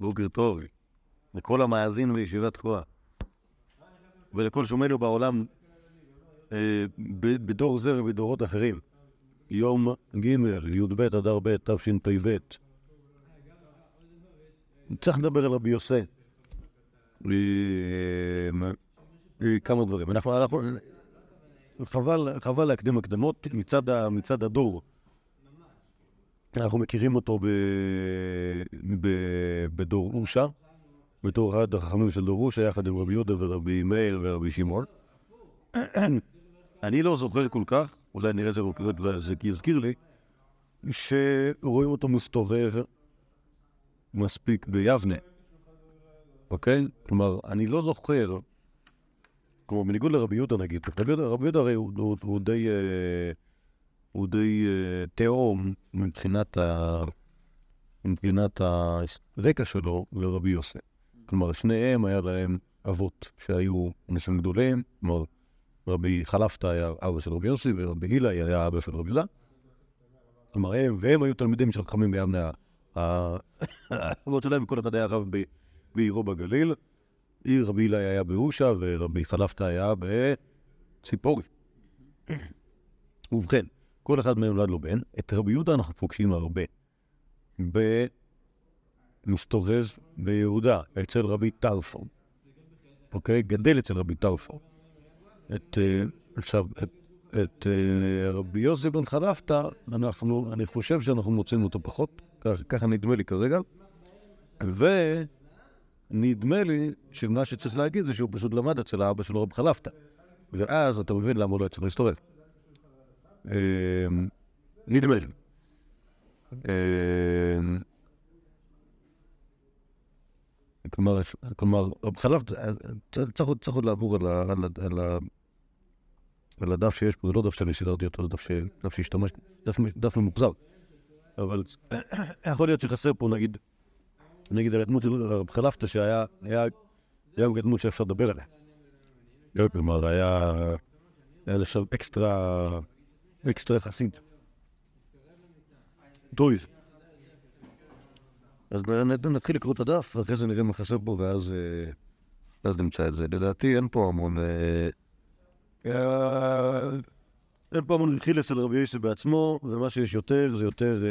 בוקר טוב לכל המאזין בישיבת תקועה ולכל שומענו בעולם אה, בדור זה ובדורות אחרים. יום ג', י"ב אדר ב', תשפ"ב. צריך לדבר על רבי יוסי. אה, אה, כמה דברים. אנחנו, חבל, חבל להקדים הקדמות מצד הדור. אנחנו מכירים אותו ב, ב, בדור אושה, בתור אחד החכמים של דור אושה, יחד עם רבי יהודה ורבי מאיר ורבי שמעון. אני לא זוכר כל כך, אולי נראה את זה בפרט וזה יזכיר לי, שרואים אותו מסתובב מספיק ביבנה, אוקיי? כלומר, אני לא זוכר, כמו בניגוד לרבי יהודה נגיד, רבי יהודה, הרי הוא די, אה, הוא די אה, תהום מבחינת, ה, מבחינת הרקע שלו לרבי יוסף. כלומר, שניהם היה להם אבות שהיו אנשים גדולים, כלומר, רבי חלפתא היה אבא של רבי יוסי, ורבי הילה היה אבא של רבי יהודה. כלומר, הם, והם היו תלמידים של חכמים ביבנה, האבות שלהם, וכל אחד היה רב בעירו בגליל. רבי הילה היה באושה, ורבי חלפתא היה בציפורי. ובכן, כל אחד מהם נולד לו בן. את רבי יהודה אנחנו פוגשים הרבה. ב... מסתובב ביהודה, אצל רבי טרפון. אוקיי? גדל אצל רבי טרפון. את, אה, עכשיו, את, את אה, רבי יוסי בן חלפתא, אנחנו, אני חושב שאנחנו מוצאים אותו פחות, ככה נדמה לי כרגע, ונדמה לי שמה שצריך להגיד זה שהוא פשוט למד אצל האבא שלו רבי חלפתא, ואז אתה מבין למה הוא לא צריך להסתובב. אה, נדמה לי. אה, כלומר, כלומר, חלף, צריך עוד לעבור על הדף שיש פה, זה לא דף שאני סידרתי אותו, זה דף ש- דף שהשתמש, דף ממוחזר. אבל יכול להיות שחסר פה, נגיד, נגיד על הדמות של רב חלפתא, שהיה היה היה גם דמות שאפשר לדבר עליה. לא, כלומר, היה היה לשם אקסטרה, אקסטרה יחסית. טוב. אז נתחיל לקרוא את הדף, ואחרי זה נראה מה חסר פה, ואז אה, נמצא את זה. לדעתי אין פה המון... אה, אה, אין פה המון רכיל אצל רבי יוסף בעצמו, ומה שיש יותר זה יותר...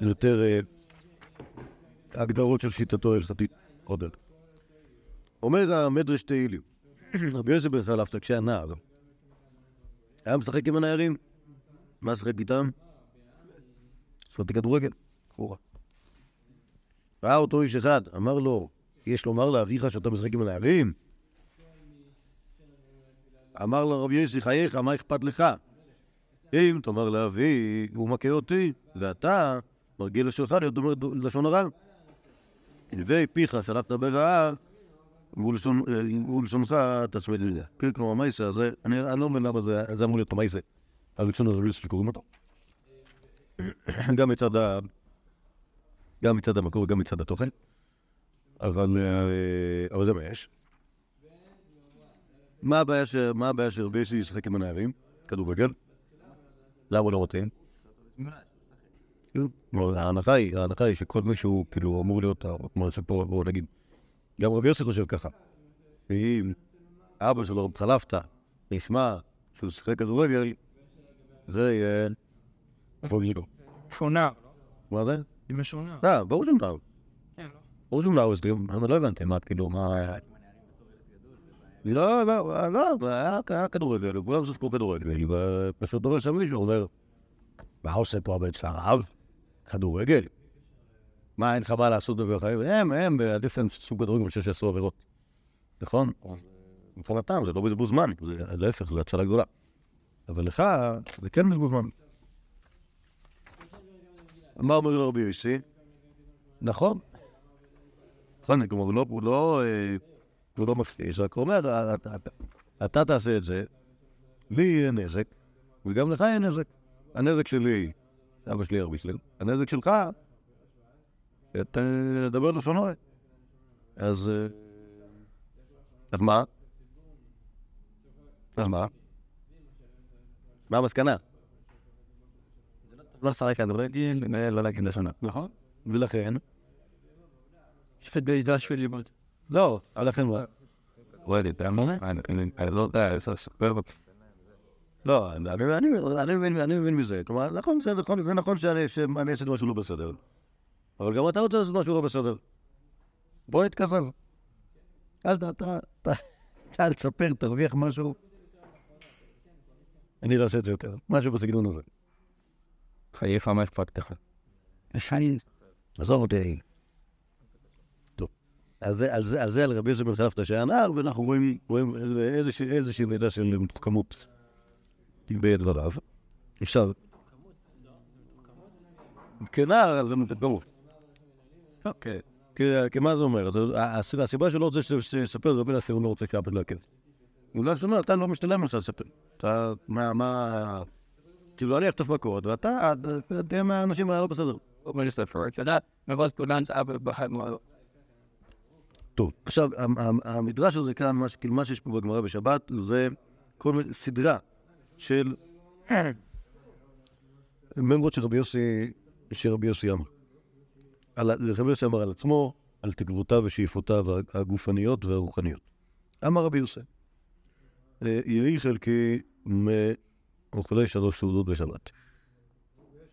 יותר הגדרות של שיטתו ההלכתית. עוד. אומר המדרש תהילים, רבי יוסף בן חלפתא, כשהיה נער, היה משחק עם הנערים. מה שחק איתם? שחק כדורגל. חורה. ראה אותו איש אחד, אמר לו, יש לומר לאביך שאתה משחק עם הנערים? אמר לו רבי יוסי, חייך, מה אכפת לך? אם תאמר לאבי, הוא מכה אותי, ואתה מרגיל לשונך להיות אומר לשון הרע. הלוואי פיך שלחת ברעה, ולשונך תצמיד לזה. כן, כלומר, המייסה הזה, אני לא מבין למה זה אמור להיות המייסה הראשון הזה שקוראים אותו. גם מצד ה... גם מצד המקור וגם מצד התוכן, אה, אבל זה מה יש. מה הבעיה שרבי יוסי ישחק עם הנערים? כדורגל? למה הוא לא ההנחה היא, ההנחה היא שכל מי שהוא כאילו אמור להיות, כמו שפה, בואו נגיד, גם רבי יוסי חושב ככה, שאם אבא שלו רב חלפתא ישמע שהוא שיחק כדורגל, זה יהיה... שונה. מה זה? אם יש שונה. אה, ברור שהוא נער. כן, לא. ברור שהוא נער, אני לא הבנתי מה, כאילו, מה... לא, לא, לא, היה כדורגל, כולם שיחקו כדורגל, ופשוט דורש שם מישהו אומר, מה עושה פה הבן של הרב? כדורגל? מה, אין לך מה לעשות בחיים? הם, הם, עדיף להם סוג כדורגל מאשר שיעשו עבירות. נכון? אז מבחינתם זה לא בזבוז זמן, זה להפך, זו הצלה גדולה. אבל לך, זה כן בזבוז זמן. מה אומר לו רבי יוסי? נכון. נכון, כלומר, הוא לא, הוא לא, אה, הוא לא מפחיש, רק אומר, "אתה- אתה- תעשה את זה, לי יהיה נזק, וגם לך יהיה נזק. הנזק שלי, אבא שלי הרביסלר, הנזק שלך, תדבר לשון הרע. אז... אה, אז מה? אז מה? מה המסקנה? לא לשחק כדורגל, לא להגיד לשונה. נכון. ולכן, שופט במדרש של לימוד. לא, לכן מה? מה? אני- לא יודע, זה ספר לא, אני, מבין, מזה. כלומר, נכון, זה נכון, נכון שאני עשיתי משהו לא בסדר. אבל גם אתה רוצה לעשות משהו לא בסדר. בוא נתקזז. אל תספר, תרוויח משהו. אני לא אעשה את זה יותר. משהו בסגנון הזה. חייך מה אכפת לך? עזוב אותי. טוב. אז זה- על רבי יוסף בן חלפתא שהיה נער, ואנחנו רואים איזושהי- מידה של מתוחכמות בדבריו. עכשיו, כנער, זה מתוחכמות. אוקיי. כי כי מה זה אומר? הסיבה שלא רוצה שיספר זה לא בגלל שהוא לא רוצה שאבא שלו יכיר. בגלל שהוא אומר, אתה לא משתלם לך לספר. אתה, מה, מה... כאילו, אני אחטוף מכות, ואתה, תהיה מהאנשים הלא בסדר. הוא אומר לספר, אתה יודע, מראש כולן זה אבא בחיים. טוב, עכשיו, המ- המ- המדרש הזה כאן, מה כאילו, מה שיש פה בגמרא בשבת, זה כל מיני, סדרה של מימרות שרבי יוסי, שרבי יוסי אמר. רבי יוסי אמר על עצמו, על תקוותיו ושאיפותיו הגופניות והרוחניות. אמר רבי יוסי, אה, יהי חלקי מאוכלי שלוש סעודות בשבת.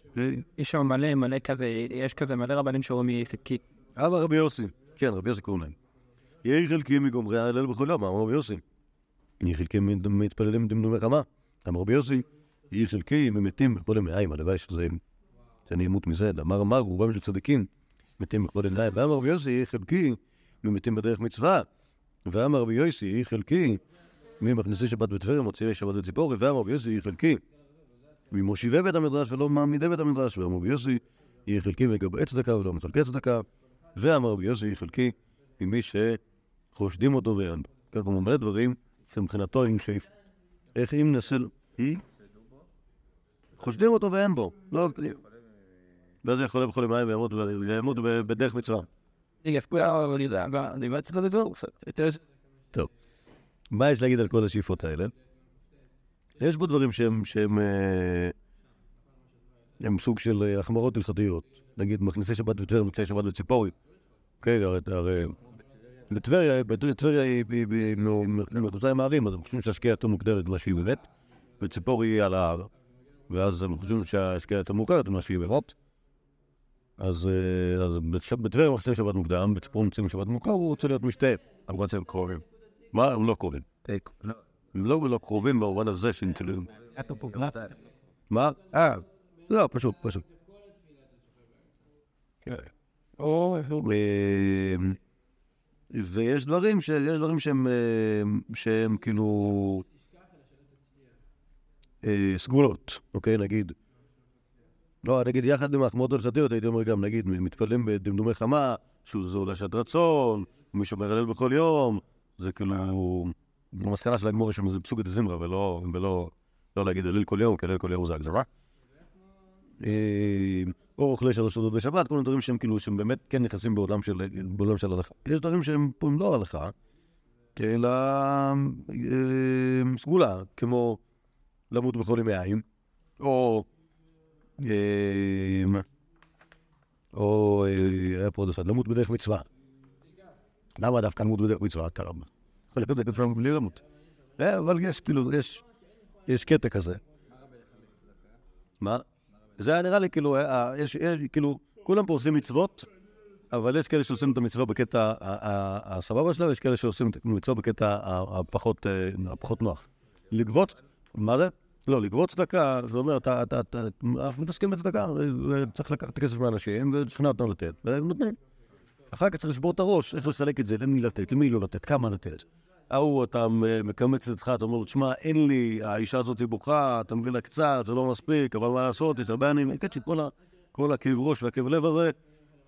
אוקיי? יש שם מלא, מלא כזה, יש כזה מלא רבנים שאומרים מי חלקי. אמר רבי יוסי, כן, רבי יוסי קוראים להם. יהי חלקי מגומרי ההלל בכל יום, אמר רבי יוסי. יהי חלקי מתפללים דמדומי חמה, אמר רבי יוסי. יהי חלקי ממתים בכל ימיים, הלוואי שזה, שאני אמות מזה. אמר אמר, רובם של צדיקים מתים בכל ימיים. ואמר רבי יוסי, חלקי ממתים בדרך מצווה. ואמר רבי יוסי, חלקי ממכניסי שבת בטבריה, מוציאי שבת בציפורי. ואמר רבי יוסי, חלקי ממושיבי בית המדרש ולא מעמידי בית המדרש. ואמר רבי יוסי, יהי חלקי מגבעי צדקה ולא מחלקי צדקה. ואמר רבי יוסי, יהי חלקי ממי שחושדים אותו ואין. כאן פה מלא דברים שמבחינתו עם שאיף. איך אם. היא? חושדים אותו ואין בו. לא... ואז הוא יכול בכל ימיים וימות בדרך אני לא. טוב. מה יש להגיד על כל השאיפות האלה? יש בו דברים שהם, שהם אה, הם סוג של אה, החמרות הלכתיות. נגיד, מכניסי שבת בטבריה, מכניסי שבת בציפורי. כן, הרי, בטבריה, בטבריה היא- מחוצה עם הערים, אז הם חושבים שהשקיעתו מוגדרת מה שהיא באמת, וציפורי היא על ההר, ואז הם חושבים שהשקיעתו מוכרת מה שהיא באמת. אז, אה, בטבריה מכניסים שבת מוקדם, בציפורי מכניסים שבת מאוחר, הוא רוצה להיות משתה. אני רוצה הם קרובים. מה? הם לא קרובים. הם לא לא קרובים במובן הזה שהם כאילו... מה? אה, לא, פשוט, פשוט. או, אה, ויש דברים, ש... יש דברים שהם, אה, שהם כאילו אה, סגולות, אוקיי? נגיד, לא, נגיד יחד עם ההחמרות ההלכתיות, הייתי אומר גם, נגיד, מתפללים בדמדומי חמה, שהוא זו לשעת רצון, מי שאומר הלל בכל יום, זה כאילו, המסקנה של הגמור שם זה פסוק דזמרה, ולא, ולא, לא להגיד הלל כל יום, כי הלל כל יום זה הגזרה. אה, או אוכלי שלוש שעות בשבת, כל מיני דברים שהם כאילו, שהם באמת כן נכנסים בעולם של, בעולם של הלכה. יש דברים שהם פה לא הלכה, אלא אה, סגולה, כמו למות בכל ימי העין, או... אה, או אה, היה פה עוד אחד, למות בדרך מצווה. למה דווקא למות בדרך מצווה? לא... יכול להיות בדרך מצווה בלי למות. אה, אבל יש כאילו, יש, קטע כזה. מה? זה היה נראה לי כאילו, אה, יש, כאילו, כולם פה עושים מצוות, אבל יש כאלה שעושים את המצווה בקטע הסבבה שלה, ויש כאלה שעושים את המצווה בקטע אה, הפחות נוח. לגבות, מה זה? לא, לגבות צדקה, זה אומר, אתה, אתה, אתה, אנחנו מתעסקים בצדקה, וצריך לקחת את הכסף מאנשים ולשכנע אותם לתת, והם נותנים. אחר כך צריך לשבור את הראש, איך לחלק את זה, למי לתת, למי לא לתת, כמה לתת. ההוא, אתה מקמץ את עצמך, אתה אומר לו, תשמע, אין לי, האישה הזאת היא בוכה, אתה מביא לה קצת, זה לא מספיק, אבל מה לעשות, יש הרבה עניים, כל הכאב ראש והכאב לב הזה,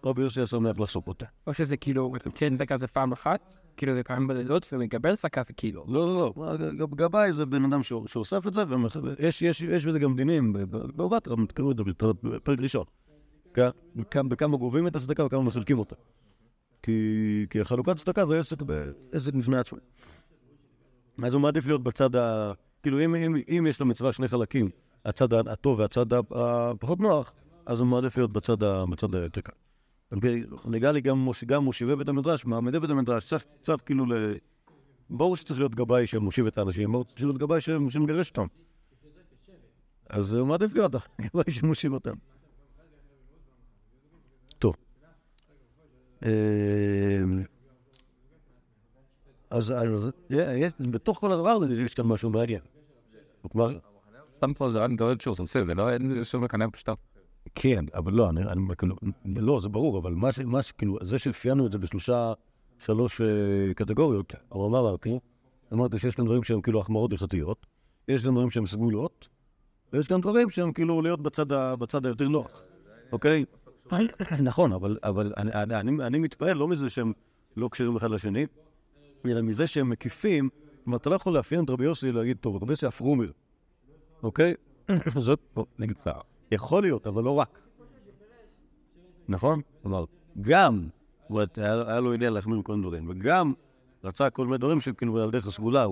רבי יוסי היה שמח לחשוף אותה. או שזה כאילו, כן, זה כזה פעם אחת, כאילו זה פעם בלילות, זה מקבל שכה זה כאילו. לא, לא, לא, גבאי זה בן אדם שאוסף את זה, ויש יש, יש בזה גם דינים, בבטרה, תקראו את זה בפרק ראשון. כן? בכמה- גובים את הצדקה וכמה מחלקים אותה. כי, החלוקת צדקה זה עסק, בפני עצמו. אז הוא מעדיף להיות בצד ה... כאילו, אם, יש למצווה שני חלקים, הצד הטוב והצד הפחות נוח, אז הוא מעדיף להיות בצד היותר קל. נגע לי גם מוש- גם מושיבי בית המדרש, מעמדי בית המדרש, צריך צריך כאילו ל... ברור שצריך להיות גבאי שמושיב את האנשים, ברור שצריך להיות גבאי שמגרש אותם. אז הוא מעדיף להיות הגבאי שמושיב אותם. טוב. אה, אז בתוך כל הדבר הזה יש כאן משהו מעניין. כלומר, קודם כל זה רק דברים שהוא זה לא אין שום מכנה פשוט. כן, אבל לא, אני, אני כאילו, לא, זה ברור, אבל מה ש... מה ש... כאילו, זה שאפיינו את זה בשלושה, שלוש אה, קטגוריות, אבל מה אמרתי? אמרתי שיש כאן דברים שהם כאילו החמרות הלכתיות, יש כאן דברים שהם סגולות, ויש כאן דברים שהם כאילו להיות בצד, ה, בצד היותר נוח, אוקיי? נכון, אבל, אבל אני, אני, אני, אני מתפעל לא מזה שהם לא קשרים אחד לשני, אלא מזה שהם מקיפים, כלומר, אתה לא יכול לאפיין את רבי יוסי ולהגיד, טוב, רבי יוסי הפרומר, אוקיי? זאת, בוא, נגיד יכול להיות, אבל לא רק. נכון? כלומר, גם, היה לו עניין להחמיר כל מיני דברים, וגם רצה כל מיני דברים שכאילו על דרך הסגולה,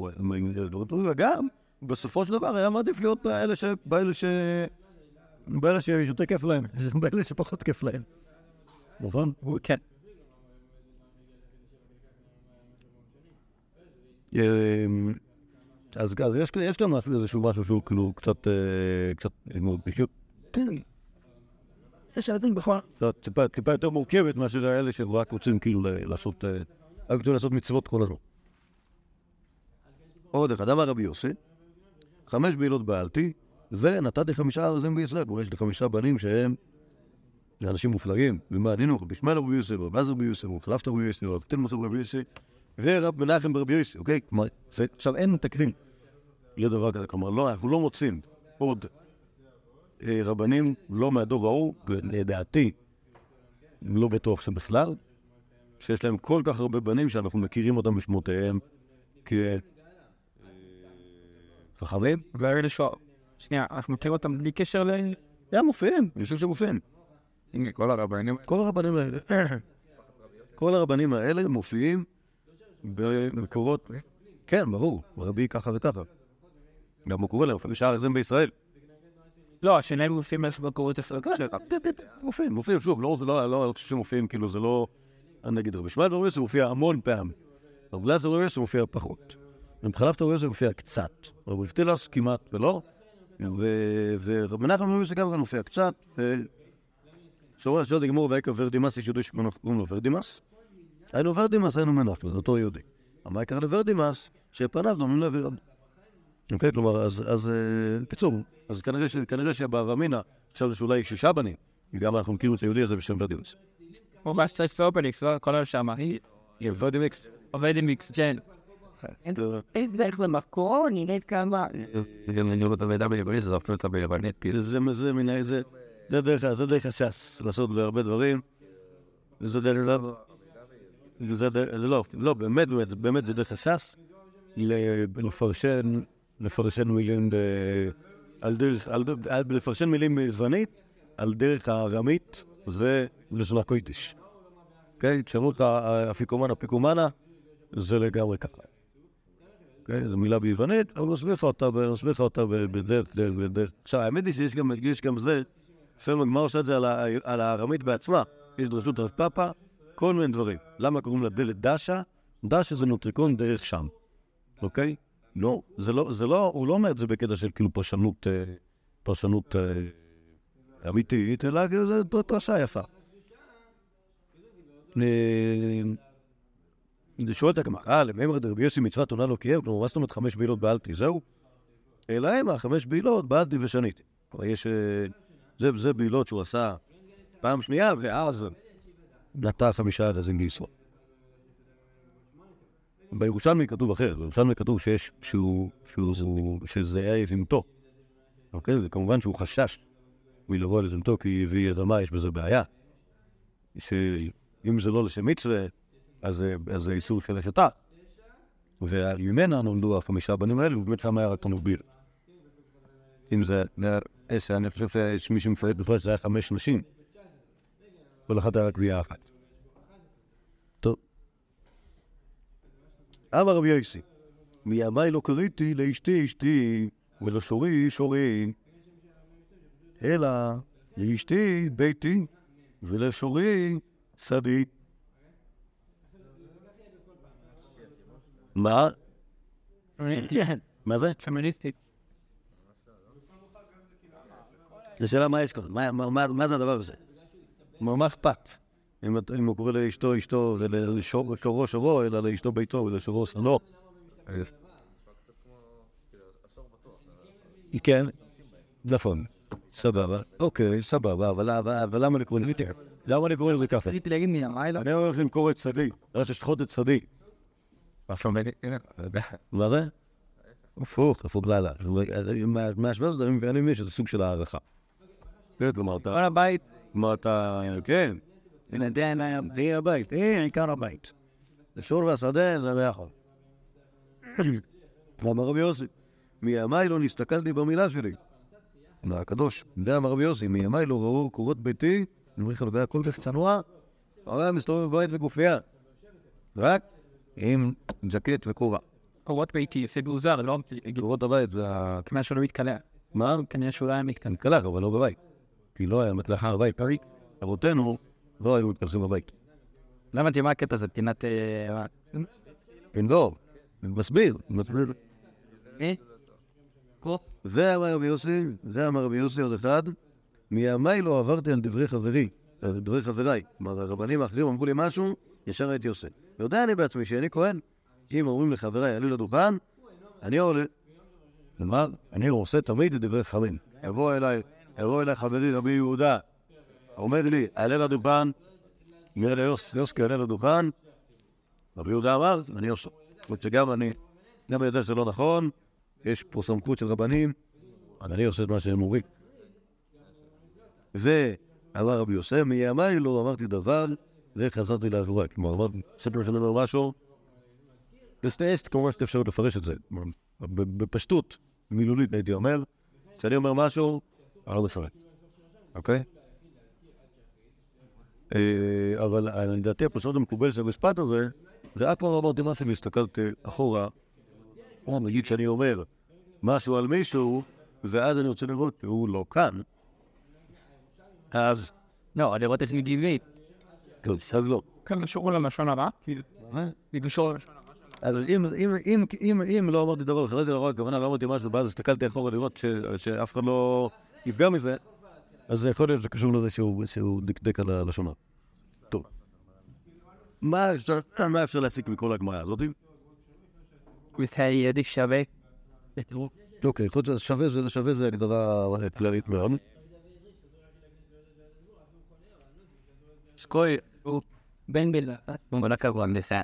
וגם, בסופו של דבר היה מעדיף להיות באלה ש... באלה ש... באלה שיותר כיף להם, באלה שפחות כיף להם. נכון? כן. אמ, אז יש יש כאן איזשהו משהו שהוא כאילו קצת, אה, קצת, פשוט, יש ילדים בכל... טיפה- יותר מורכבת מאשר האלה שרק רוצים כאילו לעשות, אה, רק רוצים לעשות מצוות כל הזמן. עוד אחד, אמר רבי יוסי, חמש בעילות בעלתי, ונתתי חמישה ארזים בישראל. כלומר, יש לי חמישה בנים שהם אנשים מופלגים, ומעניינו, רבי ישמעאל רבי יוסי, עזר רבי יוסי, רבי חלפתא רבי יוסי, רבי תלמוס רבי יוסי, ורב מנחם ברבי יוסי, אוקיי? כלומר, עכשיו אין תקדים לדבר כזה, כלומר, לא, אנחנו לא מוצאים עוד רבנים, לא מהדור ההוא, לדעתי, לא בטוח שבכלל, שיש להם כל כך הרבה בנים שאנחנו מכירים אותם בשמותיהם כחכמים. ואלה שואל. שנייה, אנחנו מכירים אותם בלי קשר ל... הם מופיעים, אני חושב שהם מופיעים. הנה, כל הרבנים, כל הרבנים האלה, כל הרבנים האלה מופיעים במקורות, כן, ברור, רבי ככה וככה. גם הוא קורא להם חמישה ארזים בישראל. לא, אם מופיעים איך בקורות עשרה קשר. מופיעים, מופיעים, שוב, לא, זה לא, לא, לא חושב שמופיעים, כאילו, זה לא... נגיד, רבי שמעאל ברבי יוסף מופיע המון פעמים. רבי אלעזר ברבי יוסף מופיע פחות. רבי חלפתא יוסף מופיע קצת. רבי פתילס כמעט ולא. ו- ורבי מנחם ברבי יוסף גם כן מופיע קצת. שאומר שעוד יגמור ויקע ורדימאס, יש יהודי שקוראים לו ורדימאס. היינו ורדימאס, היינו מנחם, זה אותו יהודי. אבל מה יקרה לוורדימאס? שפניו דומים לוורד. אוקיי, כלומר, אז, אז אה, קיצור, אז כנראה, ש- כנראה שבאב אמינא, חשבנו שאולי שישה בנים, וגם אנחנו מכירים את היהודי הזה בשם ורדימאס. הוא ממש צריך סופרניקס, לא כל השם, אחי. ורדימיקס. עובד עם איקס ג'ן. אין דרך למקור, נראה כמה. אני רואה את המידע ביוונית, זה אפילו את ביוונית, כאילו. זה, זה מן ה... זה, זה דרך, זה דרך הש"ס, לעשות בהרבה דברים. וזה דרך... זה דרך, זה לא, לא, באמת, באמת, באמת זה דרך הש"ס, לפרשן, לפרשן מילים ב... על דרך, על, דרך- על, לפרשן מילים ביוונית, על דרך הארמית, זה לשון הקוידיש. אוקיי? כשאמרו לך אפיקומן אפיקומנה, זה לגמרי ככה. אוקיי? זו מילה ביוונית, אבל נסביר לך אותה, נסביר לך אותה בדרך, דרך, בדרך. עכשיו, האמת היא שיש גם, יש גם זה, לפעמים הגמרא עושה את זה על, הארמית בעצמה, יש דרשות רב פאפא, כל מיני דברים. למה קוראים לה דלת דשה? דשה זה נוטריקון דרך שם, אוקיי? לא, זה לא, זה לא, הוא לא אומר את זה בקטע של כאילו פרשנות, אה, פרשנות אה, אמיתית, אלא כאילו זה דרשה יפה. אה, שואלת הגמרא, למימר דרבי יוסי מצוות עונה לא קיים, כלומר, מה זאת אומרת חמש בעילות בעלתי? זהו? אלא המה, חמש בעילות בעלתי ושניתי. יש... זה, בעילות שהוא עשה פעם שנייה, ואז נטע חמישה ארזים לישראל. בירושלמי כתוב אחרת, בירושלמי כתוב שיש, שהוא, שהוא, שהוא, שזה היה יזמתו. אוקיי? וכמובן שהוא חשש מלבוא על יזמתו, כי הביא יזמה, יש בזה בעיה. שאם זה לא לשם מצווה, אז, אז זה איסור של השתה. וממנה נולדו החמישה בנים האלה, ובאמת שם היה רק תנוביל. אם זה, אני חושב שיש מי שמפרט בכלל שזה היה חמש נשים. כל אחת היה רק גבייה אחת. אמר רבי יוסי, מימיי לא קריתי לאשתי אשתי, ולשורי שורי, אלא לאשתי ביתי, ולשורי סדי. מה? מה זה? פמיניסטית. זו שאלה מה יש כאן, מה- זה הדבר הזה? מה אכפת? אם הוא קורא לאשתו אשתו, ולשורו שורו שורו, אלא לאשתו ביתו ולשורו שנו. כן, נכון, סבבה, אוקיי, סבבה, אבל למה לקרוא לזה ככה? למה לקרוא לזה ככה? רציתי להגיד מימיי, לא? אני הולך למכור את שדי, רק לשחוט את שדי. מה זה? הפוך, הפוך לאללה. מהשוואה הזאת אני אני מבין שזה סוג של הערכה. כן, כלומר, אתה... כל הבית, כלומר, אתה... כן. הנה, זה זה הבית, זה עיקר הבית. זה שור והשדה, זה ביחד. אמר רבי יוסי, מימיי לא נסתכלתי במילה שלי. אמר הקדוש, זה אמר רבי יוסי, מימיי לא ראו קורות ביתי, אני אומר לך, לגבי הכל כך צנוע, הוא היה מסתובב בבית בגופייה. רק עם ז'קט וכובע. קורות ביתי, זה מוזר, לא קורות הבית זה ה... כנראה שהוא לא מתקלח. מה? כנראה שהוא לא היה מתקלח. מתקלח, אבל לא בבית. כי לא היה מתלחה בבית. אבותינו לא היו מתקלחים בבית. לא הבנתי מה הקטע הזה, פינת... לא. מסביר, מסביר. פה? ואמר רבי יוסי, ואמר רבי יוסי עוד אחד, מימיי לא עברתי על דברי חברי, על דברי חבריי. כלומר, הרבנים האחרים אמרו לי משהו, ישר הייתי עושה. יודע אני בעצמי שאני כהן. אם אומרים לחבריי, עלו לדוכן, אני עולה. כלומר, אני עושה תמיד את דברי חכמים. יבוא אליי, יבוא אליי חברי רבי יהודה, אומר לי, עלה לדוכן, אומר לי, יוס, יוסקי עלה לדוכן, רבי יהודה אמר, אני עושה. זאת שגם אני, גם אני יודע שזה לא נכון, יש פה סמכות של רבנים, אבל אני עושה את מה שהם אומרים. ואמר רבי יוסף, מימיי לא אמרתי דבר, וחזרתי לעבורי. כלומר, אמרתי, ספר שאני אומר משהו, בסטייסט, כמובן שאתה אפשר לפרש את זה. בפשטות, מילולית הייתי אומר, כשאני אומר משהו, אני לא מפרט, אוקיי? אה, אבל לדעתי הפרשנות המקובלת של המשפט הזה, זה אף פעם לא אמרתי משהו והסתכלתי אחורה, או נגיד שאני אומר משהו על מישהו, ואז אני רוצה לראות שהוא לא כאן, אז, לא, לראות את מגיבי. כן, אז לא. כאן קשור ללשון הרע? זה קשור ללשון הרע. אז אם, אם, אם, אם, אם לא אמרתי דבר, חזרתי לרוע, הכוונה לא אמרתי משהו, ואז הסתכלתי אחורה לראות ש, שאף אחד לא יפגע מזה, אז יכול להיות שזה קשור לזה שהוא, דקדק על הלשון הרע. טוב. מה אפשר, להסיק מכל הגמרא הזאת? שווה. אוקיי, חוץ מזה, שווה זה, שווה זה הגדרה כללית מאוד. סקוי, הוא בן בן, בוא נקרא לזה.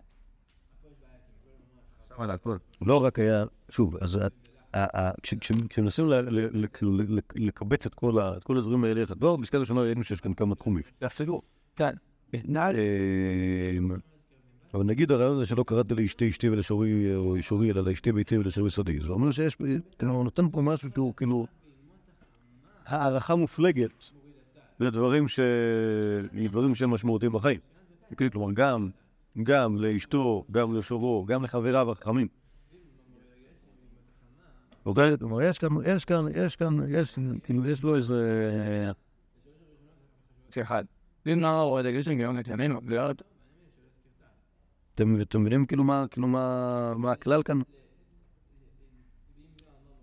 לא רק היה, שוב, אז כשמנסים לקבץ את כל ה- את כל הדברים האלה לא, בפסקה ראשונה ראינו שיש כאן כמה תחומים. אפילו, נעל, אמ, אבל נגיד הרעיון הזה שלא קראת לאשתי אשתי ולשורי או שורי, אלא לאשתי ביתי ולשורי סודי. זה אומר שיש, כאילו, הוא נותן פה משהו שהוא כאילו הערכה מופלגת לדברים ש... לדברים שהם משמעותיים בחיים. כאילו, כלומר, גם, גם לאשתו, גם לשורו, גם לחבריו החכמים. כלומר, יש כאן, יש כאן, יש כאן, יש, כאילו, יש לו איזה... זה אחד. לא. אתם, מבינים כאילו מה, כאילו מה, מה הכלל כאן?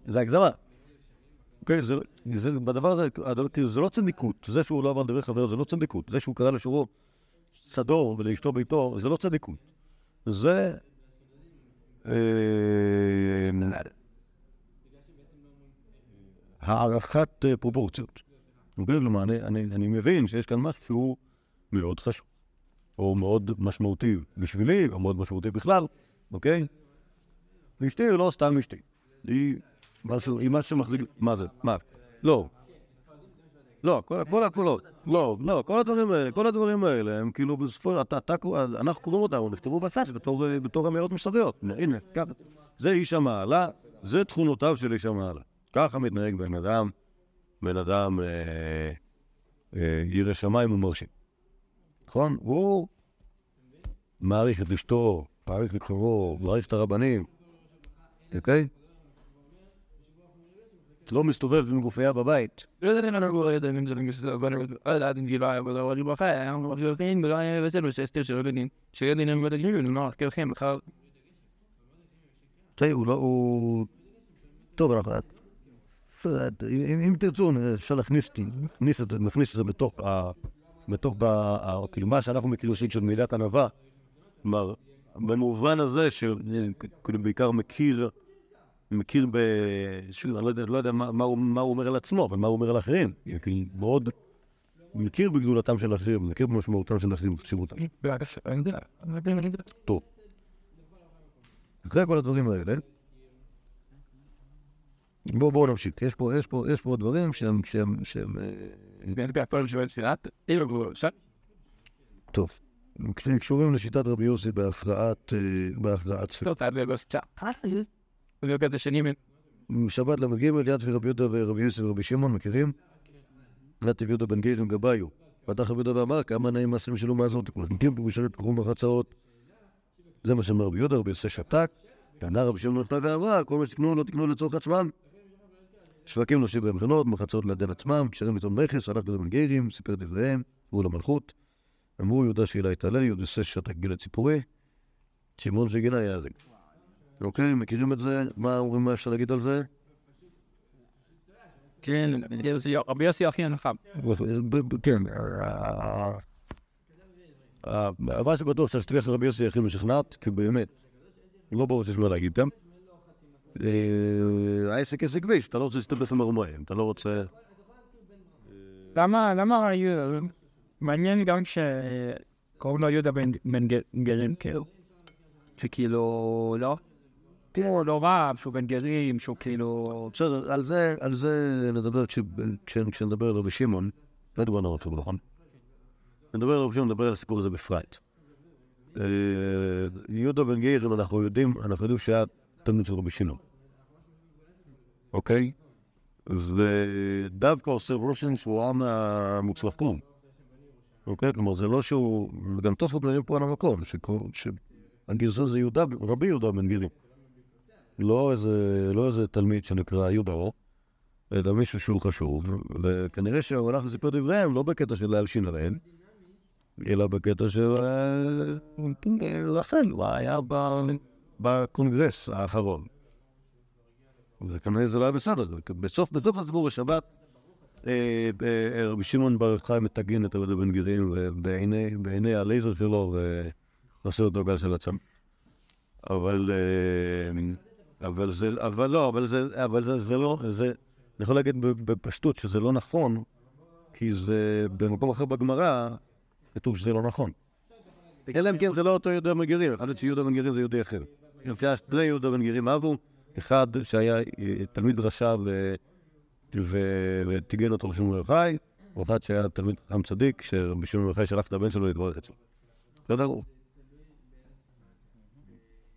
זה הגזמה. אוקיי, זה, זה, בדבר הזה, כאילו, זה לא צדיקות. זה שהוא לא אמר דברי חבר זה לא צדיקות. זה שהוא קרא לשורו שדו ולאשתו ביתו, זה לא צדיקות. זה... אה, הערכת אה, פרופורציות. אוקיי? כלומר, אני, אני, אני מבין שיש כאן משהו שהוא מאוד חשוב. או מאוד משמעותי בשבילי, או מאוד משמעותי בכלל, אוקיי? ואשתי היא לא סתם אשתי. היא משהו, היא משהו שמחזיק... מה זה? מה? לא. לא, כל, הקולות. לא, לא, כל הדברים האלה, כל הדברים האלה הם כאילו בסופו... אנחנו קוראים אותם, הם נכתבו בפס בתור, בתור המאות מוסריות. הנה, ככה. זה איש המעלה, זה תכונותיו של איש המעלה. ככה מתנהג בן אדם, בן אדם אה, אה, ירא שמיים ומרשים. נכון? הוא מעריך את אשתו, מעריך את חברו, מעריך את הרבנים, אוקיי? לא מסתובב עם גופייה בבית. הוא לא, הוא... טוב, אנחנו... אם, אם תרצו, אפשר להכניס, להכניס את זה, נכניס את זה בתוך ה... בתוך ה... ה- כאילו מה שאנחנו מכירים של מידת ענווה. כלומר, במובן הזה שכאילו בעיקר מכיר, מכיר ב... שוב, אני לא יודע, לא יודע מה, מה, הוא, מה הוא אומר על עצמו, אבל מה הוא אומר על אחרים. כאילו, מאוד מכיר בגדולתם של אחרים, מכיר במשמעותם של אחרים, בחשיבותם. אני יודע, אני יודע. טוב. אחרי כל הדברים האלה, בואו בוא נמשיך. יש פה, יש פה, יש פה דברים שהם, שהם, שהם, אה. טוב. הם קשורים לשיטת רבי יוסי בהפרעת, אה, בהפרעת ספק. לא, תעלה לו סצה. ולא כזה שני מן. שבת ל"ג, יד רבי יהודה ורבי יוסי ורבי שמעון, מכירים? יד יהודה בן גר עם גבאיו. פתח רבי יהודה ואמר, כמה נעים מעשים שלו מעשות, כמו שנתים פירושנו תקחו בחצאות. זה מה שאמר רבי יהודה, רבי יוסי שתק. טענה רבי שמעון נתנה ואמרה, כל מה שתקנו לא תקנו לצורך עצמם. שווקים נושים בהם מכינות, מחצאות לידן עצמם, קשרים לטעון מכס, הלך לבן גרים, סיפר דבריהם, עברו למלכות. אמרו יהודה שאלה התעלל, יהודה ששתק גיל ציפורי, שמעון שגילה יהרג. אוקיי, מכירים את זה? מה אומרים, מה אפשר להגיד על זה? כן, רבי יוסי אופי הנחם. כן. אה, אה, מה שבטוח שהשתיקה של רבי יוסי הכי משכנעת, כי באמת, לא ברור שיש מה להגיד גם. אה, העסק עסק כביש, אתה לא רוצה להסתבך עם הרומאים, אתה לא רוצה... למה, למה היו, מעניין גם שקוראים לו יהודה בן בן גר- גרים, כאילו, שכאילו, לא, כאילו, לא רב, שהוא בן גרים, שהוא כאילו, בסדר, על זה, על זה נדבר כש- כש- כשנדבר על רבי שמעון, לא דיברנו על רבי נכון? נדבר על רבי שמעון, נדבר על הסיפור הזה בפרט. אה, יהודה בן גאיר, אנחנו יודעים, אנחנו יודעים שהיה תלמיד של רבי שמעון. אוקיי? ודווקא עושה רושם שהוא היה מהמוצלחים. אוקיי? כלומר, זה לא שהוא... גם תוספות מלאים פה על המקום, שהגרסה זה יהודה, רבי יהודה בן גאיר. לא לא איזה תלמיד שנקרא יהודה אור, אלא מישהו שהוא חשוב, וכנראה שהוא הלך לסיפר דבריהם לא בקטע של להלשין עליהם, אלא בקטע של אה, רחל, הוא היה ב- בקונגרס האחרון. וכנראה זה לא היה בסדר. בסוף, בסוף הסיפור בשבת, אה, אה, רבי שמעון בר חי מטגן את יהודה בן ובעיני בעיני הלייזר שלו ועושה אותו גל של עצם. אבל, אה, אבל זה, אבל לא, אבל זה, אבל זה, זה לא, זה, אני יכול להגיד בפשטות שזה לא נכון, כי זה במקום אחר בגמרא כתוב שזה לא נכון. אלא אם כן זה לא אותו יהודה בן גרים, יכול להיות שיהודה בן גרים זה יהודי אחר. לפי שני יהודה בן גרים אבו, אחד שהיה אה, תלמיד רשע וטיגן אותו רבי שמעון ואחד שהיה תלמיד חכם צדיק, שרבי שמעון בר חי שלח את הבן שלו להתברך אצלו. בסדר?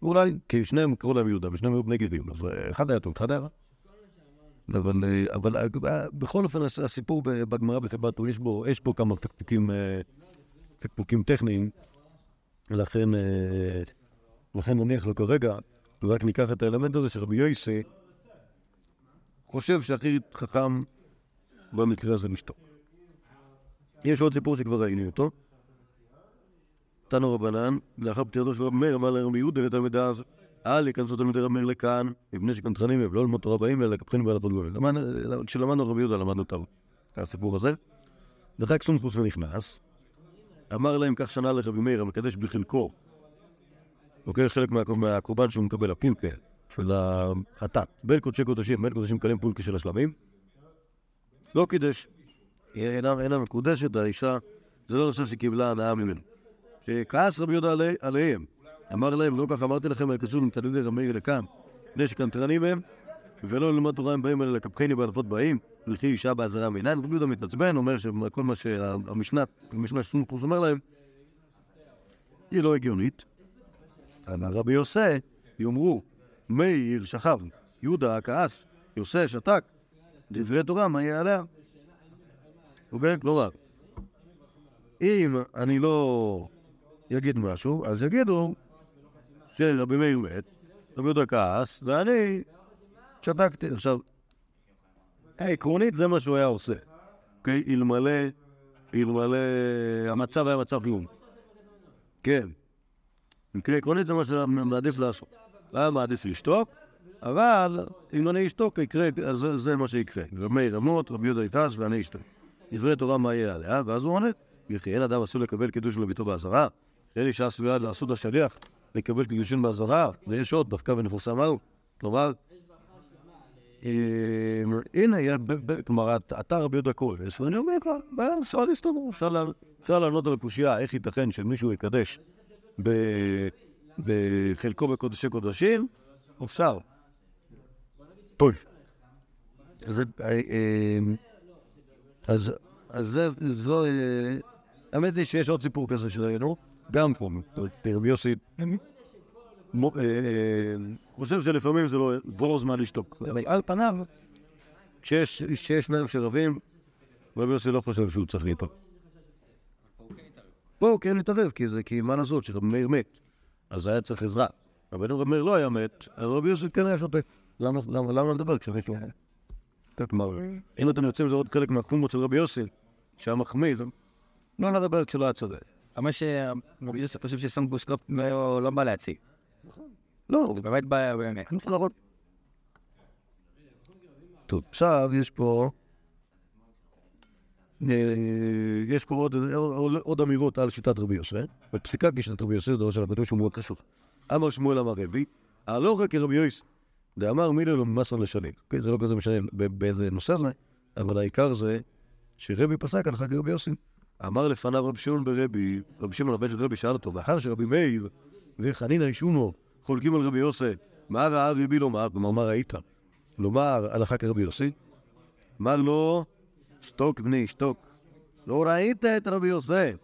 אולי, כי שניהם קראו להם יהודה, ושניהם היו בני גרים, אז אה, אחד היה טוב, אחד היה רע. אבל, אה, אבל בכל אופן הס- הסיפור בגמרא הוא יש יש בו כמה פקפוקים טכניים, לכן, לכן נניח לו כרגע, ורק ניקח את האלמנט הזה שרבי יויסי חושב שהכי חכם במקרה הזה לשתוק. יש עוד סיפור שכבר ראינו אותו. תנו רבנן, לאחר פטירתו של רבי מאיר, אמר לרבי יהודה לתלמידיו, אל ייכנסו תלמידי רבי מאיר לכאן, מפני שקנטרנים הם, לא ללמוד תורה באים, אלא לקפחים בהלכות גויים. למדנו- כשלמדנו רבי יהודה למדנו את הסיפור הזה. דחק סונכוס ונכנס, אמר להם, כך שנה לרבי מאיר, המקדש בחלקו, לוקח חלק מה- מהקורבן שהוא מקבל, הפולקה של החטאת, בין קודשי קודשים, בין קודשים קלים פולקה של השלמים, לא קידש, אינה, מקודשת, האישה, זה לא נושא שקיבלה הנאה ממנו. שכעס רבי יהודה עלי, עליהם, אמר להם, לא כך אמרתי לכם, אל תלמידי רבי מאיר לכאן, מפני שקנטרנים הם, ולא ללמוד תורה הם באים, אלא לקפחני בהלכות באים, ולכי אישה באזהרה מיניים. רבי יהודה מתעצבן, אומר שכל מה שהמשנה, המשנה שסונכוס אומר להם, היא לא הגיונית. אמר רבי יוסי, יאמרו, מאיר שכב, יהודה כעס, יוסי שתק, דברי תורה, מה יהיה עליה? אוקיי? כלומר, אם אני לא אגיד משהו, אז יגידו שרבי מאיר מת, רבי יהודה כעס, ואני שתקתי. עכשיו, עקרונית זה מה שהוא היה עושה. אוקיי? אלמלא, אלמלא המצב היה מצב חירום. כן. במקרה עקרונית זה מה שהוא מעדיף לעשות. היה מעדיף לשתוק, אבל אם אני אשתוק יקרה, אז זה, מה שיקרה. רמי רמות, רבי יהודה יכעס ואני אשתוק. דברי תורה מה יהיה עליה, ואז הוא עונה, וכי אין אדם אסור לקבל קידוש לביתו באזהרה, אין אישה עשויה לעשות השליח לקבל קידושין באזהרה, ויש עוד, דווקא ונפורסם מהו. כלומר, אה, הנה, כלומר, אתה רבי יהודה כהן, ואני אומר בעיה, אפשר אפשר לענות על הקושייה, איך ייתכן שמישהו יקדש בחלקו בקודשי קודשים, אפשר. טוב. אז, אה, אה, זו, אה, האמת היא שיש עוד סיפור כזה שראינו, גם פה, רבי יוסי, חושב שלפעמים זה לא, זה לא זמן לשתוק. על פניו, כשיש שניים שרבים, רבי יוסי לא חושב שהוא צריך להתערב. פה הוא כן התערב, כי זה, כי מה לעשות, שרבי מאיר מת, אז היה צריך עזרה. אבל אם רבי מאיר לא היה מת, אז רבי יוסי כן היה שותק. למה, לדבר כשמישהו... כלומר, אם אתם יוצאים, זה עוד חלק מהחומות של רבי יוסי, שהיה מחמיא, לא לדבר כשלא היה צודק. אבל שרבי יוסף חושב שסמבוס לא- לא לא בא להציג. לא, הוא באמת בא להראות. טוב, עכשיו יש פה... אה, יש פה עוד, עוד, אמירות על שיטת רבי יוסף. בפסיקה כשיטת רבי יוסף, זה דבר של הקדוש הוא מאוד חשוב. אמר שמואל אמר רבי, הלוך כרבי יוסף, דאמר מילה לא ממסר לשנים. כן, זה לא כזה משנה באיזה נושא זה, אבל העיקר זה שרבי פסק הלכה כרבי יוסף. אמר לפניו רבי שמעון ברבי, רבי שמעון הבן של רבי שאל אותו, מאחר שרבי מאיר וחנינא ישונו חולקים על רבי יוסף, מה ראה רבי לומר? כלומר, מה ראית? לומר הלכה כרבי יוסי? אמר לו, שתוק בני, שתוק. לא ראית את רבי יוסף.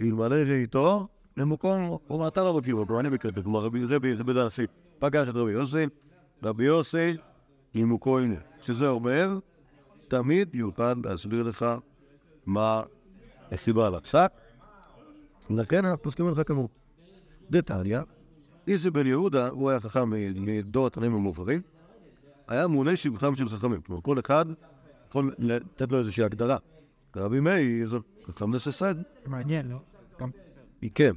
אלמלא ראיתו, למקום, הוא אומר, אתה לא מכיר אותו, אני אותו. כלומר, רבי רבי רבי דנשי פגש את רבי יוסי, רבי יוסי, נימוקו הנה. שזה אומר, תמיד יוכל להסביר לך מה הסיבה לפסק. לכן אנחנו פוסקים לך כמוהו. דתניא, איזי בן יהודה, הוא היה חכם מדור התנאים המובהרים, היה מונה שבחם של חכמים. כלומר, כל אחד יכול לתת לו איזושהי הגדרה. רבי מאיר, חכם לססד, מעניין, לא? גם... כן.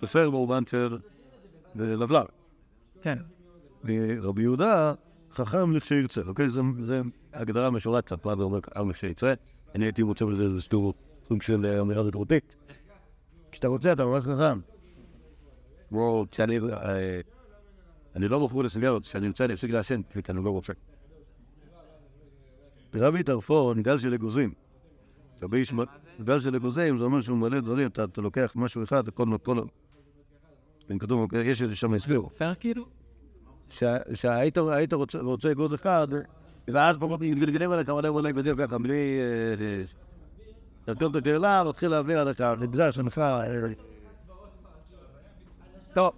סופר במובן של לבלב. כן. ורבי יהודה, חכם לכשירצה. אוקיי? זה הגדרה משורה קצת, מה זה אומר חכם לכשירצה. אני הייתי מוצא בזה איזה סוג סוג של אה, אמירה דתותית. כשאתה רוצה, אתה ממש חכם. כמו כשאני... אה, אני לא מוכר לסיגריות, כשאני רוצה אני אפסיק לעשן, כי אני לא רוצה. רבי טרפון, גל של אגוזים. רבי ישמע... גל של אגוזים זה אומר שהוא מלא דברים, אתה, לוקח משהו אחד, כל... כל... אם כתוב, יש איזה שם הסבר. פייר כאילו? שה- שהיית היית רוצה רוצה אגוז אחד, ואז פחות מתגלגלים עליך מלא מלא גדול ככה, בלי... תתחיל את השאלה, מתחיל להעביר עליך, נדרש ענך. טוב.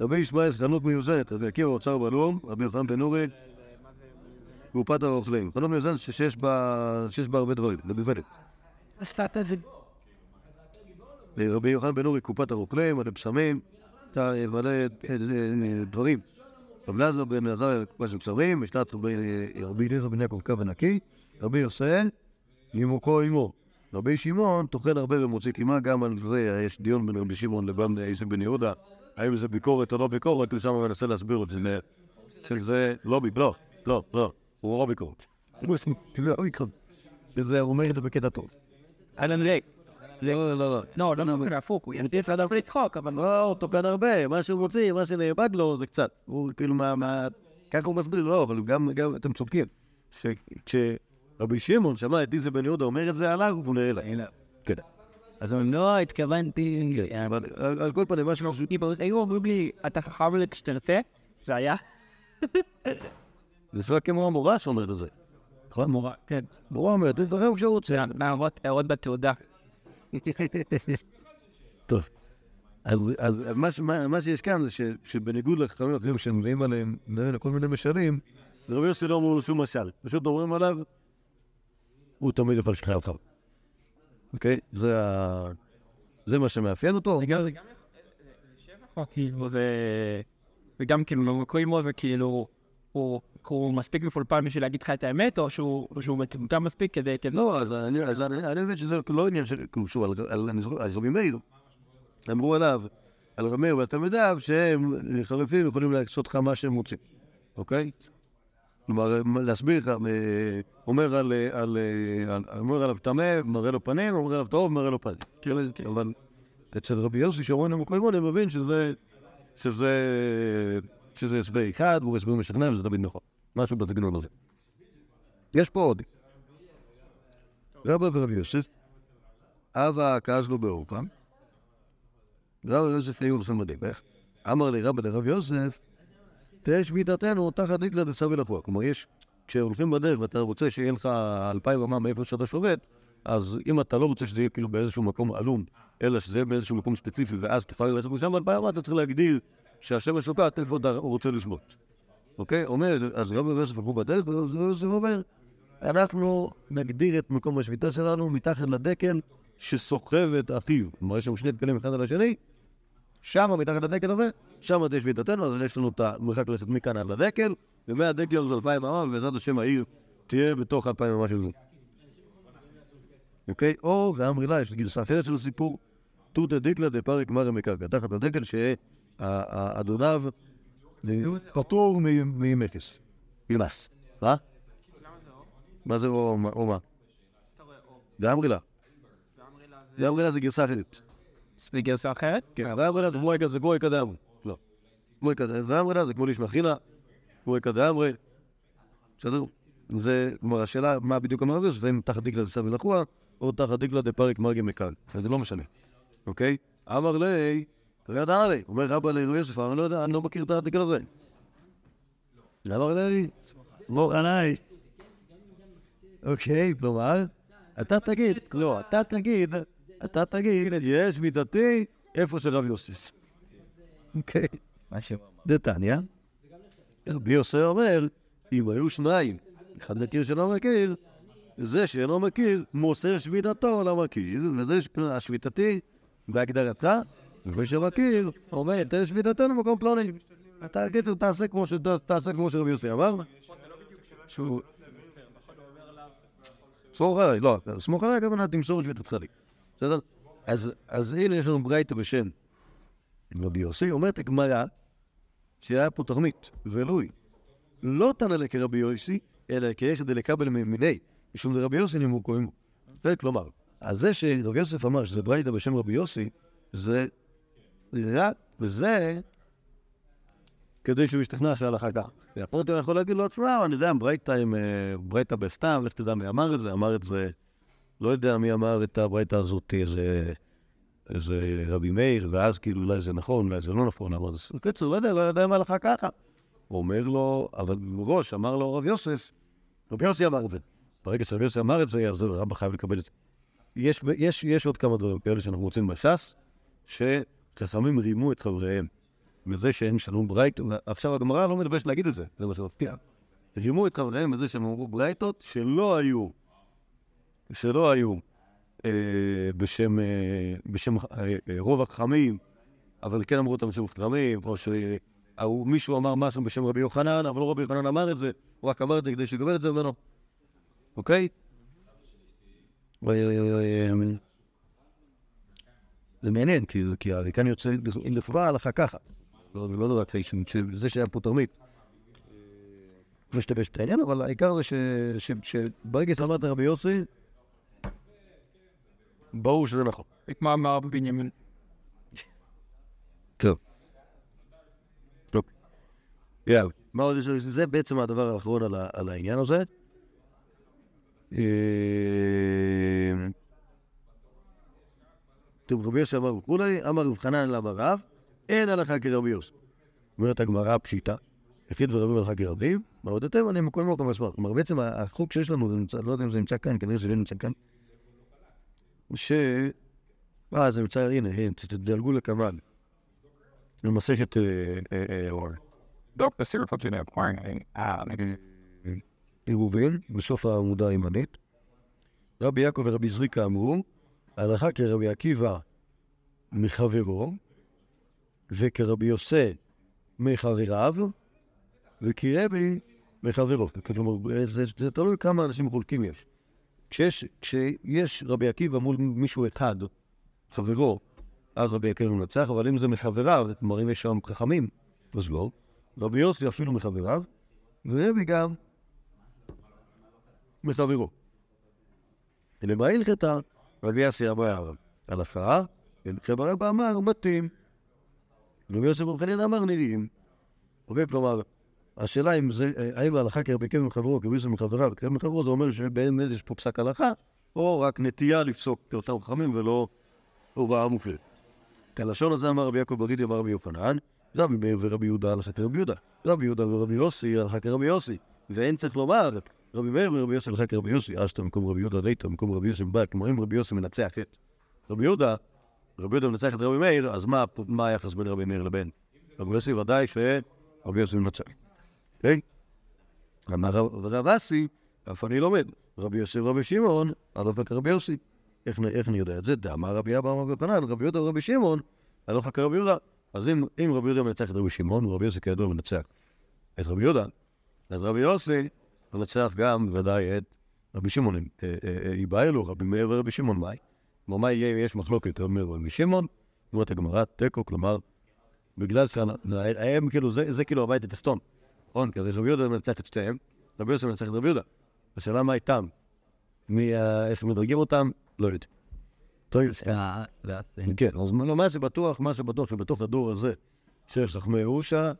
רבי ישמעאל, חנות מיוזנת, רבי עקיבא אוצר בלום, רבי יוחנן בן אורי, קופת הרוכלים. חנות מיוזנת שיש בה הרבה דברים, למובנת. רבי יוחנן בן אורי, קופת הרוכלים, מלא בשמים, אתה מלא אה, אה, דברים. רבי אלעזר בן עזריה, קופה של בשרים, משנת רבי רבי אליעזר בן יעקב קו ונקי, רבי יוסף, נימוקו עמו. רבי שמעון טוחן הרבה ומוציא קימה, גם על זה יש דיון בין רבי שמעון לבין איסק בן יהודה, האם זה ביקורת או לא ביקורת, הוא שם מנסה להסביר לו שזה שזה לא בי- לא, לא, לא, הוא לא ביקורת. הוא לא ביקורת. וזה, אומר את זה בקטע טוב. אלן ריק. לא, לא, לא. לא, לא נכון, הפוך, הוא יעדיף עליו לצחוק, אבל... לא, הוא טוחן הרבה, מה שהוא מוציא, מה שנאבד לו זה קצת. הוא כאילו מה. ככה הוא מסביר, לא, אבל גם, אתם צודקים. ש- כשרבי שמעון שמע את איזה בן יהודה אומר את זה עליו, הוא נראה לה. כן. אז הוא לא התכוונתי... אבל על על כל פנים, מה שהוא... היו אומרים לי, אתה חכם לי כשתרצה? זה היה? זה סביבה כמו המורה שאומרת את זה. נכון? מורה. כן. מורה אומרת, דברים כשהוא רוצה. הערות הערות בתעודה. טוב. אז, מה, שיש כאן זה שבניגוד לחכמים אחרים שמביאים עליהם נראה, כל מיני משלים, לרבי יוסי לא אמרו לו שום משל. פשוט אומרים עליו, הוא תמיד יכול לשכנע אותך. אוקיי? זה, מה שמאפיין אותו. זה גם יכול- כאילו זה... וגם כאילו במקום עמו זה כאילו... הוא הוא מספיק מפולפל בשביל להגיד לך את האמת, או שהוא מטומטם מספיק כדי... כדי- לא, אז אני, אז אני, אני מבין שזה לא עניין של, כאילו, שוב, על, רבי מאיר, אמרו עליו, על רבי מאיר ותלמידיו, שהם אה, חריפים יכולים לעשות לך מה שהם רוצים, אוקיי? כלומר, להסביר לך, אה, אומר על, אה, אומר עליו טמא, מראה לו פנים, אומר עליו טוב, מראה לו פנים. כאילו, אבל אצל רבי יוסי כל הזמן, אני מבין שזה, שזה, שזה הסבר אחד, והוא הסבר משכנע, וזה תמיד נכון. משהו בסגנון הזה. יש פה עוד. רבא ורבי יוסף, אבא כעז לו באורפא, רבא ויוסף היו הולכים בדרך. אמר לי רבא לרב יוסף, תהא שביתתנו תחת דקלה דסבי לפוע. כלומר, יש, כשהולכים בדרך ואתה רוצה שיהיה לך אלפיים אמה מאיפה שאתה שובת, אז אם אתה לא רוצה שזה יהיה כאילו באיזשהו מקום עלום, אלא שזה יהיה באיזשהו מקום ספציפי, ואז תוכל ללכת משם אלפיים אמה, אתה צריך להגדיר שהשמש שוקעת איפה אתה רוצה לשבות. אוקיי? אומר, אז רבי ויוסף הלכו בדרך, ויוסף אומר, אנחנו נגדיר את מקום השביתה שלנו מתחת לדקל שסוחב את אחיו. כלומר, יש שם שני דקלים אחד על השני, שם, מתחת לדקל הזה, שם תהיה שביתתנו, אז יש לנו את המרחק ללכת מכאן עד לדקל, ומהדקל זה אלפיים אמה, ובעזרת השם העיר תהיה בתוך אלפיים אמה של זה. אוקיי? או, ואמרי לה, יש גרסה אחרת של הסיפור, תותא דקלה דפרק מרא מקרקע, תחת הדקל שאדוניו פטור ממכס. מס. מה? מה זה או מה- או מה? ואמרי לה. ואמרי לה זה גרסה אחרת. זה גרסה אחרת? כן, ואמרי לה זה איקד, זה כמו איקד אמרי. לא. ואמרי לה זה כמו לישמע חילה, כמו איקד אמרי. בסדר? זה, כלומר, השאלה מה בדיוק זה, ואם תחת דקלה דסבי לחוע, או תחת דקלה דפרק מרגי מקל. זה לא משנה, אוקיי? אמר לי, לא ידע לי, אומר רבא לרבי יוסף, אני לא יודע, אני לא מכיר את הדקל הזה. אמר לי, סמוך עליי. אוקיי, כלומר, אתה תגיד, לא, אתה תגיד, אתה תגיד, יש מידתי איפה שרב יוסף. אוקיי, מה ש... דתניא, רבי יוסף אומר, אם היו שניים, אחד מכיר שלא מכיר, זה שאינו מכיר, מוסר שביתתו למכיר, וזה ש- השביתתי בהגדרתך, ומי שמכיר, אומר, תן שביתתנו במקום פלוני. אתה כאילו תעשה כמו שרבי יוסי אמר. שהוא... סמוך עליי, לא, סמוך עליי הכוונה תמסור את שביתתך לי. בסדר? אז, הנה יש לנו ברייתא בשם רבי יוסי, אומרת הגמרא שהיה פה תרמית, ולוי. לא תנא לכרבי יוסי, אלא כאיכא דלקבל מיני, משום דרבי יוסי נימוק קוראים. זה כלומר, אז זה שרבי יוסף אמר שזה ברייתא בשם רבי יוסי, זה רק, וזה כדי שהוא ישתכנע שההלכה כך. והפרוטו יכול להגיד לו, תשמע, אני יודע, ברייתא עם אה, ברייתא בסתם, לך תדע מי אמר את זה, אמר את זה, לא יודע מי אמר את הברייתא הזאת, איזה, איזה רבי מאיר, ואז כאילו אולי זה נכון, אולי זה לא נכון, אבל זה, בקיצור, לא יודע, לא יודע מה ההלכה ככה. הוא אומר לו, אבל מראש אמר לו רב יוסף, רבי יוסי אמר את זה. ברגע שרבי יוסי אמר את זה, אז רבא חייב לקבל את זה. יש, יש, יש עוד כמה דברים כאלה שאנחנו מוצאים בש"ס, שחכמים רימו את חבריהם. מזה שהם שלום ברייתות, עכשיו הגמרא לא מתביישת להגיד את זה, זה מה שמפתיע. רימו את חבריהם מזה שהם אמרו ברייתות שלא היו, שלא היו אה, בשם, אה, בשם אה, רוב החכמים, אבל כן אמרו אותם בשם חכמים, או שמישהו אמר משהו בשם רבי יוחנן, אבל לא רבי יוחנן אמר את זה, הוא רק אמר את זה כדי שיקבל את זה ממנו, אוקיי? זה מעניין, כי, כאן יוצא לפגוע הלכה ככה. לא, לא דבר כפי שזה שהיה פה תרמית. לא השתבש את העניין, אבל העיקר זה שברגע שאמרת רבי יוסי, ברור שזה נכון. כמו אמר בנימין. טוב. טוב. יאללה. מה? זה בעצם הדבר האחרון על, העניין הזה. רבי יוסי אמר וכולי, אמר רב חנן למה רב, אין הלכה כרבי יוסי. אומרת הגמרא פשיטה, יחיד ורבים הלכה כרבים, מה עוד יותר? אני מקום לא כמה כלומר, בעצם החוק שיש לנו, לא יודע אם זה נמצא כאן, כנראה שזה לא נמצא כאן, ש... אה, זה נמצא, הנה, תדלגו לקמ"ן. במסכת אה, אה, אה, אור. עירובין, בסוף העמודה הימנית. רבי יעקב ורבי זריקה אמרו, ההלכה כרבי עקיבא מחברו, וכרבי יוסי מחבריו, וכרבי מחברו. כלומר, זה, זה תלוי כמה אנשים חולקים יש. כשיש, כשיש רבי עקיבא מול מישהו אחד, חברו, אז רבי עקיבא מנצח, אבל אם זה מחבריו, כלומר אם יש שם חכמים, אז לא. רבי יוסי אפילו מחבריו, ורבי גם מחברו. למה הלכתה? רבי יוסי אמר על הפרה, וחבר רבא אמר מתאים. רבי יוסי בן חנין אמר נראים. אוקיי, כלומר, השאלה אם זה, האם ההלכה כרבי קרב מחברו, כרבי יוסי מחבריו, קרב מחברו, זה אומר שבאמת יש פה פסק הלכה, או רק נטייה לפסוק כאותם חכמים ולא הוראה מופלית. כלשון הזה אמר רבי יעקב בגידי אמר רבי יוחנן, רבי מאיר ורבי יהודה הלכה כרבי יהודה, רבי יהודה ורבי יוסי הלכה כרבי יוסי, ואין צריך לומר רבי מאיר ורבי יוסי הלכה כרבי יוסי, אתה במקום רבי יהודה דייתו, במקום רבי יוסי מבא, כלומר אם רבי יוסי מנצח את רבי יהודה, רבי יהודה מנצח את רבי מאיר, אז מה, היחס בין רבי מאיר לבין רבי יוסי? ודאי שרבי יוסי מנצח. כן? אמר רב אסי, אף אני לומד, רבי יוסי ורבי שמעון, הלכה כרבי יוסי. איך, אני יודע את זה? דאמר רבי אבא אמר בפנן, רבי יהודה ורבי שמעון, הלכה כרבי יהודה. אז אם רבי יהודה מנצח את רבי שמעון, ורבי יוסי כידוע מנצח את רבי יהודה, אז רבי יוסי מנצח גם ודאי את רבי שמעון. ייבא אלו רבי מאיר ורבי שמעון, מאי? כלומר, מה יהיה אם יש מחלוקת, רבי שמעון, אומרת הגמרא, תיקו, כלומר, בגלל שהם כאילו, זה, כאילו הבית התחתון, נכון? כי רבי יהודה מנצח את שתיהם, רבי יוסי מנצח את רבי יהודה. השאלה מה איתם? איך מדרגים אותם? לא יודע. כן, אז מה שבטוח, מה שבטוח שבתוך הדור הזה של חכמי אושה,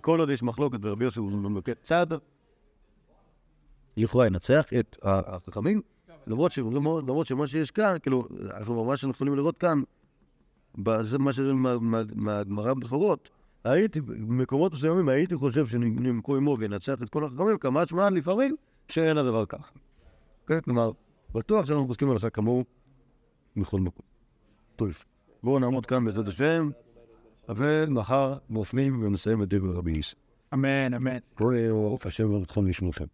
כל עוד יש מחלוקת ורבי יוסי הוא נוקט צד, לכאורה ינצח את החכמים, למרות שמה שיש כאן, כאילו, אנחנו ממש יכולים לראות כאן, זה מה שזה מהגמרא בפרות, הייתי, במקומות מסוימים הייתי חושב שנמכו עמו וינצח את כל החכמים, כמה שמע לפעמים שאין הדבר כך. כן, כלומר, בטוח שאנחנו פוסקים הלכה כמוהו מכל מקום. טוב, בואו נעמוד כאן בעזרת השם, ומחר נופלים ונסיים את דבר רבי ניסן. אמן, אמן. כל השם ואתכם וישמעכם.